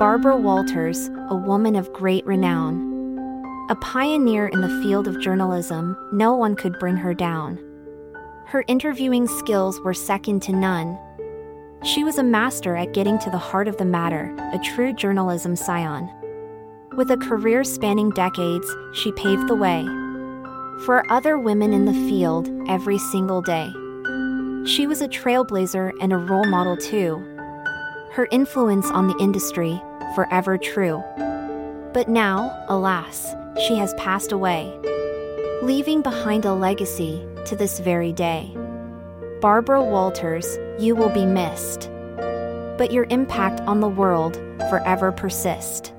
Barbara Walters, a woman of great renown. A pioneer in the field of journalism, no one could bring her down. Her interviewing skills were second to none. She was a master at getting to the heart of the matter, a true journalism scion. With a career spanning decades, she paved the way for other women in the field every single day. She was a trailblazer and a role model too. Her influence on the industry, forever true. But now, alas, she has passed away, leaving behind a legacy to this very day. Barbara Walters, you will be missed. But your impact on the world forever persist.